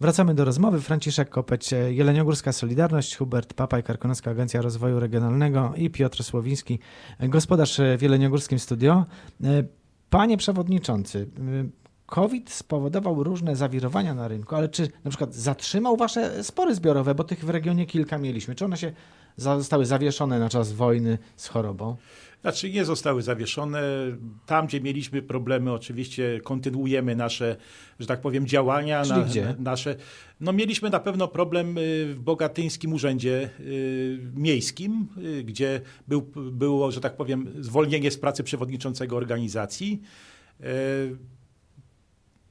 Wracamy do rozmowy. Franciszek Kopeć, Jeleniogórska Solidarność, Hubert Papaj, Karkonoska Agencja Rozwoju Regionalnego i Piotr Słowiński, gospodarz w Jeleniogórskim Studio. Panie Przewodniczący, COVID spowodował różne zawirowania na rynku, ale czy na przykład zatrzymał wasze spory zbiorowe, bo tych w regionie kilka mieliśmy? Czy one się zostały zawieszone na czas wojny z chorobą? Znaczy nie zostały zawieszone. Tam, gdzie mieliśmy problemy, oczywiście kontynuujemy nasze, że tak powiem, działania. Czyli na, gdzie? Nasze, no mieliśmy na pewno problem y, w Bogatyńskim Urzędzie y, Miejskim, y, gdzie był, było, że tak powiem, zwolnienie z pracy przewodniczącego organizacji.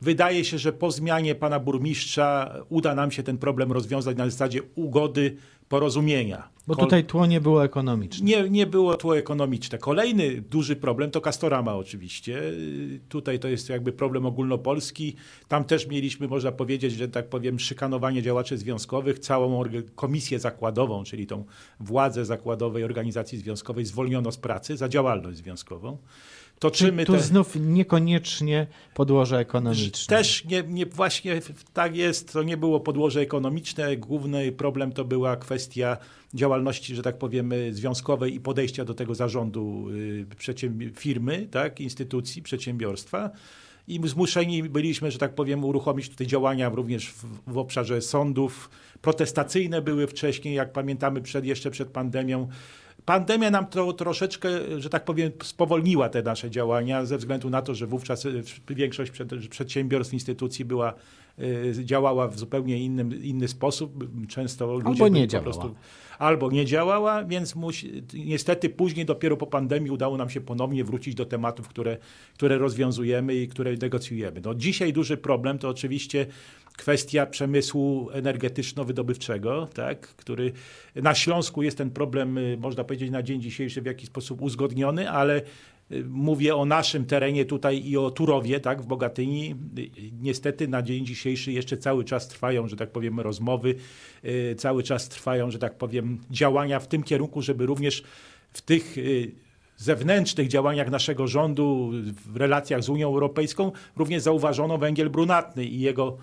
Wydaje się, że po zmianie pana burmistrza uda nam się ten problem rozwiązać na zasadzie ugody, porozumienia. Bo tutaj tło nie było ekonomiczne. Nie, nie było tło ekonomiczne. Kolejny duży problem to Kastorama oczywiście. Tutaj to jest jakby problem ogólnopolski. Tam też mieliśmy, można powiedzieć, że tak powiem, szykanowanie działaczy związkowych. Całą komisję zakładową, czyli tą władzę zakładowej organizacji związkowej zwolniono z pracy za działalność związkową toczymy. tu te... znów niekoniecznie podłoże ekonomiczne. Też nie, nie, właśnie tak jest, to nie było podłoże ekonomiczne. Główny problem to była kwestia działalności, że tak powiem, związkowej i podejścia do tego zarządu y, firmy, tak, instytucji, przedsiębiorstwa. I zmuszeni byliśmy, że tak powiem, uruchomić tutaj działania również w, w obszarze sądów. Protestacyjne były wcześniej, jak pamiętamy, przed, jeszcze przed pandemią. Pandemia nam to troszeczkę, że tak powiem, spowolniła te nasze działania ze względu na to, że wówczas większość przedsiębiorstw, instytucji była, działała w zupełnie innym, inny sposób. Często ludzie albo nie działała. Prostu, albo nie działała, więc musi, niestety później dopiero po pandemii udało nam się ponownie wrócić do tematów, które, które rozwiązujemy i które negocjujemy. No, dzisiaj duży problem to oczywiście kwestia przemysłu energetyczno-wydobywczego, tak, który na Śląsku jest ten problem, y, można powiedzieć, na dzień dzisiejszy w jakiś sposób uzgodniony, ale y, Mówię o naszym terenie tutaj i o Turowie, tak, w Bogatyni. Niestety na dzień dzisiejszy jeszcze cały czas trwają, że tak powiem, rozmowy, cały czas trwają, że tak powiem, działania w tym kierunku, żeby również w tych zewnętrznych działaniach naszego rządu, w relacjach z Unią Europejską, również zauważono węgiel brunatny i jego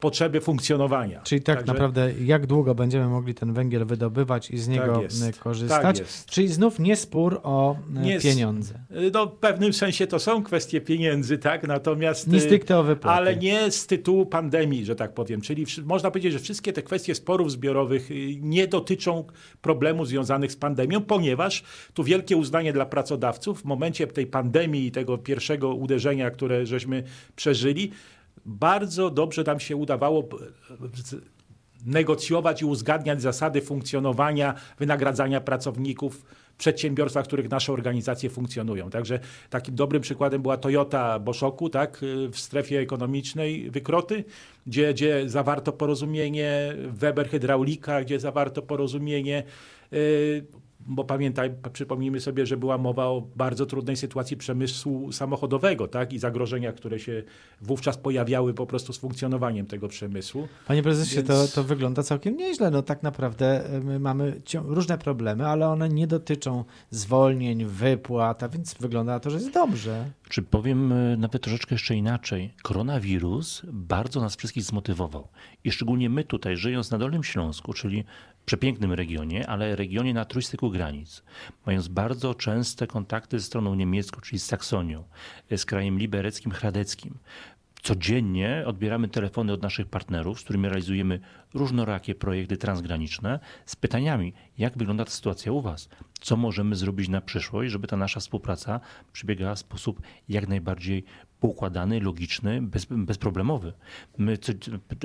potrzeby funkcjonowania. Czyli tak Także... naprawdę, jak długo będziemy mogli ten węgiel wydobywać i z niego tak korzystać? Tak Czyli znów nie spór o nie pieniądze. No, w pewnym sensie to są kwestie pieniędzy, tak? Natomiast. Nie stricte o wypłaty. Ale nie z tytułu pandemii, że tak powiem. Czyli można powiedzieć, że wszystkie te kwestie sporów zbiorowych y, nie dotyczą problemów związanych z pandemią, ponieważ tu wielkie uznanie dla pracodawców w momencie tej pandemii i tego pierwszego uderzenia, które żeśmy przeżyli, bardzo dobrze nam się udawało negocjować i uzgadniać zasady funkcjonowania, wynagradzania pracowników w przedsiębiorstwach, w których nasze organizacje funkcjonują. Także takim dobrym przykładem była Toyota Boszoku, tak, w strefie ekonomicznej Wykroty, gdzie, gdzie zawarto porozumienie, Weber Hydraulika, gdzie zawarto porozumienie, e, bo pamiętaj, przypomnijmy sobie, że była mowa o bardzo trudnej sytuacji przemysłu samochodowego tak? i zagrożeniach, które się wówczas pojawiały po prostu z funkcjonowaniem tego przemysłu. Panie prezesie, Więc... to, to wygląda całkiem nieźle. No tak naprawdę my mamy różne problemy, ale one nie dotyczą zwolnień, wypłat, a więc wygląda na to, że jest dobrze. Czy powiem e, nawet troszeczkę jeszcze inaczej. Koronawirus bardzo nas wszystkich zmotywował. I szczególnie my tutaj, żyjąc na Dolnym Śląsku, czyli przepięknym regionie, ale regionie na trójstyku granic, mając bardzo częste kontakty ze stroną niemiecką, czyli z Saksonią, z krajem libereckim, chradeckim, Codziennie odbieramy telefony od naszych partnerów, z którymi realizujemy różnorakie projekty transgraniczne z pytaniami, jak wygląda ta sytuacja u Was, co możemy zrobić na przyszłość, żeby ta nasza współpraca przebiegała w sposób jak najbardziej poukładany, logiczny, bez, bezproblemowy. My co,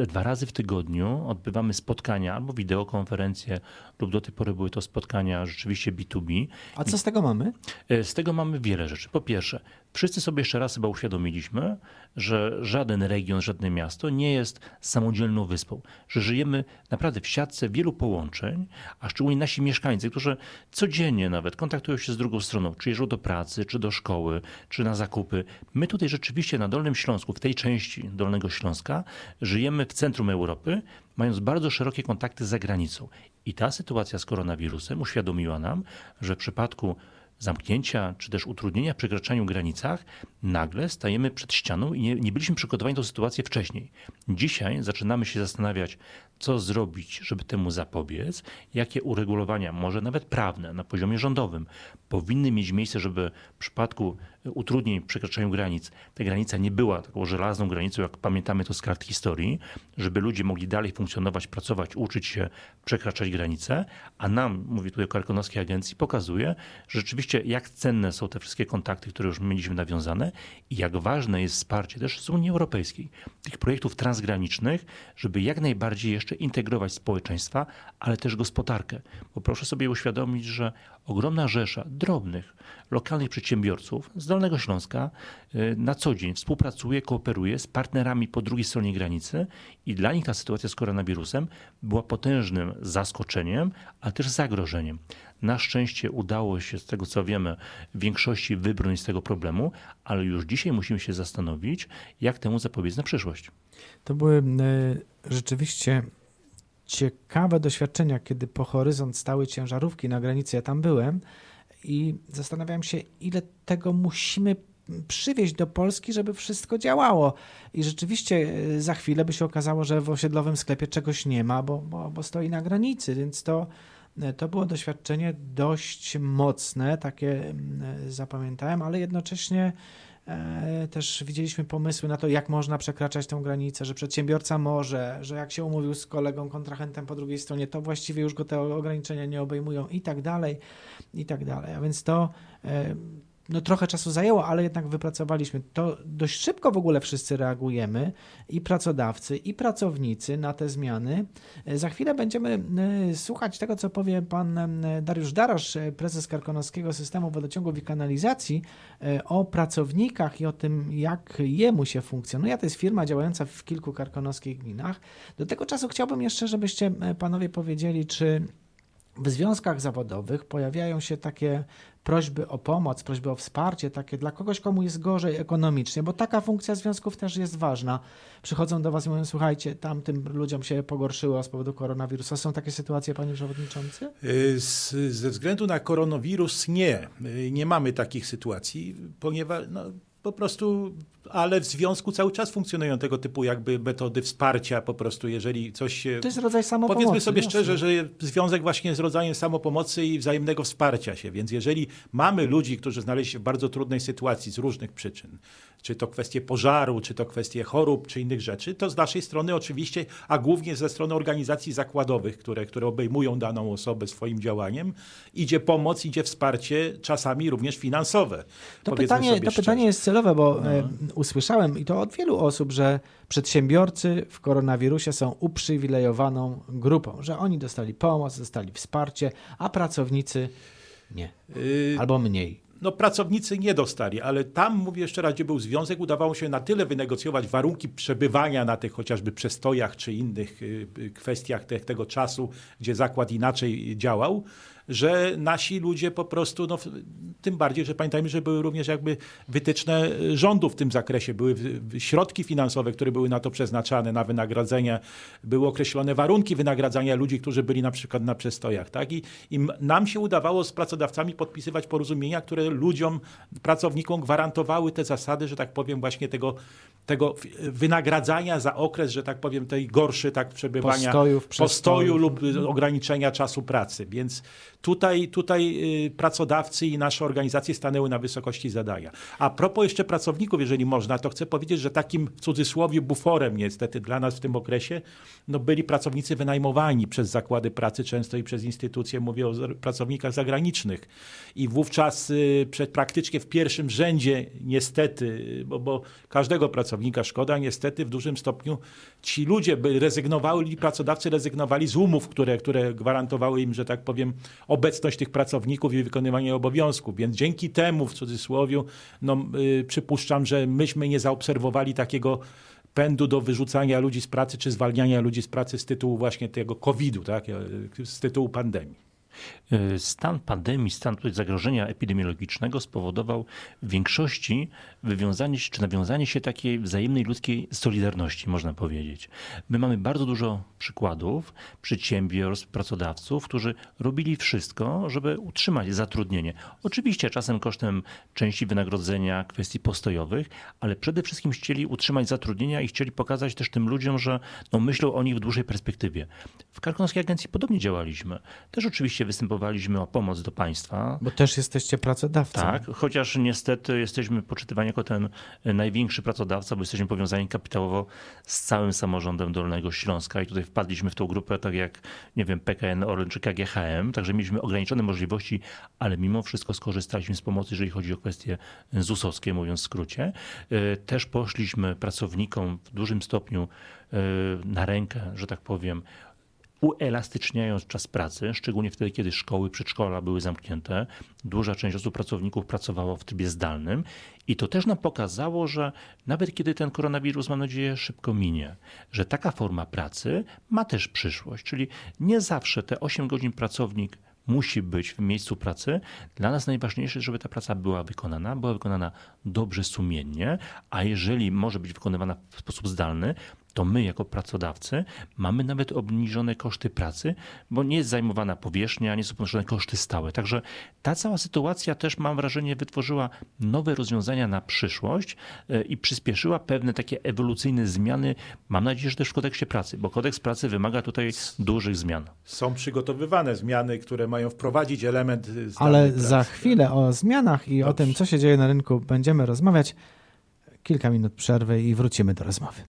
dwa razy w tygodniu odbywamy spotkania albo wideokonferencje lub do tej pory były to spotkania rzeczywiście B2B. A co z tego mamy? E, z tego mamy wiele rzeczy. Po pierwsze, wszyscy sobie jeszcze raz chyba uświadomiliśmy, że żaden region, żadne miasto nie jest samodzielną wyspą, że żyjemy naprawdę w siatce wielu połączeń, a szczególnie nasi mieszkańcy, którzy codziennie nawet kontaktują się z drugą stroną, czy jeżdżą do pracy, czy do szkoły, czy na zakupy. My tutaj rzeczywiście na Dolnym Śląsku, w tej części Dolnego Śląska, żyjemy w centrum Europy, mając bardzo szerokie kontakty z zagranicą. I ta sytuacja z koronawirusem uświadomiła nam, że w przypadku zamknięcia czy też utrudnienia w przekraczaniu granicach, nagle stajemy przed ścianą i nie, nie byliśmy przygotowani do sytuacji wcześniej. Dzisiaj zaczynamy się zastanawiać, co zrobić, żeby temu zapobiec, jakie uregulowania, może nawet prawne, na poziomie rządowym, powinny mieć miejsce, żeby w przypadku utrudnień w przekraczaniu granic ta granica nie była taką żelazną granicą, jak pamiętamy to z kart historii, żeby ludzie mogli dalej funkcjonować, pracować, uczyć się, przekraczać granice, a nam, mówię tutaj o Karkonoskiej Agencji, pokazuje że rzeczywiście, jak cenne są te wszystkie kontakty, które już mieliśmy nawiązane i jak ważne jest wsparcie też z Unii Europejskiej, tych projektów transgranicznych, żeby jak najbardziej jeszcze integrować społeczeństwa, ale też gospodarkę. Bo proszę sobie uświadomić, że ogromna rzesza drobnych, lokalnych przedsiębiorców z Dolnego Śląska y, na co dzień współpracuje, kooperuje z partnerami po drugiej stronie granicy i dla nich ta sytuacja z koronawirusem była potężnym zaskoczeniem, ale też zagrożeniem. Na szczęście udało się, z tego co wiemy, w większości wybrnąć z tego problemu, ale już dzisiaj musimy się zastanowić, jak temu zapobiec na przyszłość. To były y, rzeczywiście ciekawe doświadczenia, kiedy po horyzont stały ciężarówki na granicy. Ja tam byłem i zastanawiałem się, ile tego musimy przywieźć do Polski, żeby wszystko działało. I rzeczywiście e, za chwilę by się okazało, że w osiedlowym sklepie czegoś nie ma, bo, bo, bo stoi na granicy, więc to, e, to było doświadczenie dość mocne, takie e, zapamiętałem, ale jednocześnie E, też widzieliśmy pomysły na to, jak można przekraczać tę granicę, że przedsiębiorca może, że jak się umówił z kolegą, kontrahentem po drugiej stronie, to właściwie już go te ograniczenia nie obejmują i tak dalej, i tak dalej. A więc to e, no trochę czasu zajęło, ale jednak wypracowaliśmy. To dość szybko w ogóle wszyscy reagujemy, i pracodawcy, i pracownicy na te zmiany. Za chwilę będziemy e, słuchać tego, co powie pan e, Dariusz Darasz, e, prezes Karkonoskiego Systemu Wodociągów i Kanalizacji, o pracownikach i o tym, jak jemu się funkcjonuje. To jest firma działająca w kilku karkonoskich gminach. Do tego czasu chciałbym jeszcze, żebyście panowie powiedzieli, czy w związkach zawodowych pojawiają się takie prośby o pomoc, prośby o wsparcie, takie dla kogoś, komu jest gorzej ekonomicznie, bo taka funkcja związków też jest ważna. Przychodzą do Was i mówią, słuchajcie, tamtym ludziom się pogorszyło z powodu koronawirusa. Są takie sytuacje, Panie Przewodniczący? Y, z, ze względu na koronawirus nie. Y, nie mamy takich sytuacji, ponieważ no, po prostu ale w związku cały czas funkcjonują tego typu jakby metody wsparcia po prostu, jeżeli coś się... To jest rodzaj samopomocy. Powiedzmy sobie szczerze, że związek właśnie jest rodzajem samopomocy i wzajemnego wsparcia się, więc jeżeli mamy ludzi, którzy znaleźli się w bardzo trudnej sytuacji z różnych przyczyn, czy to kwestie pożaru, czy to kwestie chorób, czy innych rzeczy, to z naszej strony oczywiście, a głównie ze strony organizacji zakładowych, które, które obejmują daną osobę swoim działaniem, idzie pomoc, idzie wsparcie, czasami również finansowe. To, pytanie, to pytanie jest celowe, bo no. E, usłyszałem i to od wielu osób, że przedsiębiorcy w koronawirusie są uprzywilejowaną grupą, że oni dostali pomoc, dostali wsparcie, a pracownicy nie. Y, Albo mniej no, pracownicy nie dostali, ale tam, mówię jeszcze raz, gdzie był związek, udawało się na tyle wynegocjować warunki przebywania na tych chociażby przestojach czy innych y, y, kwestiach te, tego czasu, gdzie zakład inaczej działał, że nasi ludzie po prostu, no, tym bardziej, że pamiętajmy, że były również jakby wytyczne rządu w tym zakresie, były środki finansowe, które były na to przeznaczane, na wynagrodzenia, były określone warunki wynagradzania ludzi, którzy byli na przykład na przestojach. Tak? I, I nam się udawało z pracodawcami podpisywać porozumienia, które ludziom, pracownikom gwarantowały te zasady, że tak powiem, właśnie tego, tego wynagradzania za okres, że tak powiem, tej gorszy tak przebywania, Postojów, postoju lub ograniczenia czasu pracy. Więc tutaj, tutaj y, pracodawcy i nasze organizacje stanęły na wysokości zadania. A propos jeszcze pracowników, jeżeli można, to chcę powiedzieć, że takim w cudzysłowie buforem niestety dla nas w tym okresie no byli pracownicy wynajmowani przez zakłady pracy, często i przez instytucje, mówię o pracownikach zagranicznych. I wówczas y, przed, praktycznie w pierwszym rzędzie niestety, bo, bo każdego pracownika szkoda, niestety w dużym stopniu ci ludzie by rezygnowali, pracodawcy rezygnowali z umów, które, które gwarantowały im, że tak powiem, obecność tych pracowników i wykonywanie obowiązków. Więc dzięki temu, w cudzysłowie, no, yy, przypuszczam, że myśmy nie zaobserwowali takiego pędu do wyrzucania ludzi z pracy czy zwalniania ludzi z pracy z tytułu właśnie tego COVID-u, tak, z tytułu pandemii. Stan pandemii, stan zagrożenia epidemiologicznego spowodował w większości wywiązanie się, czy nawiązanie się takiej wzajemnej ludzkiej solidarności, można powiedzieć. My mamy bardzo dużo przykładów przedsiębiorstw, pracodawców, którzy robili wszystko, żeby utrzymać zatrudnienie. Oczywiście czasem kosztem części wynagrodzenia, kwestii postojowych, ale przede wszystkim chcieli utrzymać zatrudnienia i chcieli pokazać też tym ludziom, że no, myślą o nich w dłuższej perspektywie. W Karkonoskiej Agencji podobnie działaliśmy. Też oczywiście występowaliśmy o pomoc do państwa. Bo też jesteście pracodawcą. Tak, chociaż niestety jesteśmy poczytywani jako ten największy pracodawca, bo jesteśmy powiązani kapitałowo z całym samorządem Dolnego Śląska i tutaj wpadliśmy w tą grupę tak jak, nie wiem, PKN Orlen czy KGHM, także mieliśmy ograniczone możliwości, ale mimo wszystko skorzystaliśmy z pomocy, jeżeli chodzi o kwestie ZUS-owskie, mówiąc w skrócie. E, Też poszliśmy pracownikom w dużym stopniu e, na rękę, że tak powiem, uelastyczniając czas pracy, szczególnie wtedy, kiedy szkoły, przedszkola były zamknięte. Duża część osób, pracowników pracowało w trybie zdalnym i to też nam pokazało, że nawet kiedy ten koronawirus, mam nadzieję, szybko minie, że taka forma pracy ma też przyszłość, czyli nie zawsze te 8 godzin pracownik musi być w miejscu pracy. Dla nas najważniejsze żeby ta praca była wykonana, była wykonana dobrze, sumiennie, a jeżeli może być wykonywana w sposób zdalny, to my jako pracodawcy mamy nawet obniżone koszty pracy, bo nie jest zajmowana powierzchnia, nie są ponoszone koszty stałe. Także ta cała sytuacja też mam wrażenie wytworzyła nowe rozwiązania na przyszłość e, i przyspieszyła pewne takie ewolucyjne zmiany, mam nadzieję, że też w kodeksie pracy, bo kodeks pracy wymaga tutaj dużych zmian. Są przygotowywane zmiany, które mają wprowadzić element zdalnej Ale pracy. za chwilę o zmianach i o Dobrze. tym, co się dzieje na rynku, będziemy rozmawiać. Kilka minut przerwy i wrócimy do rozmowy.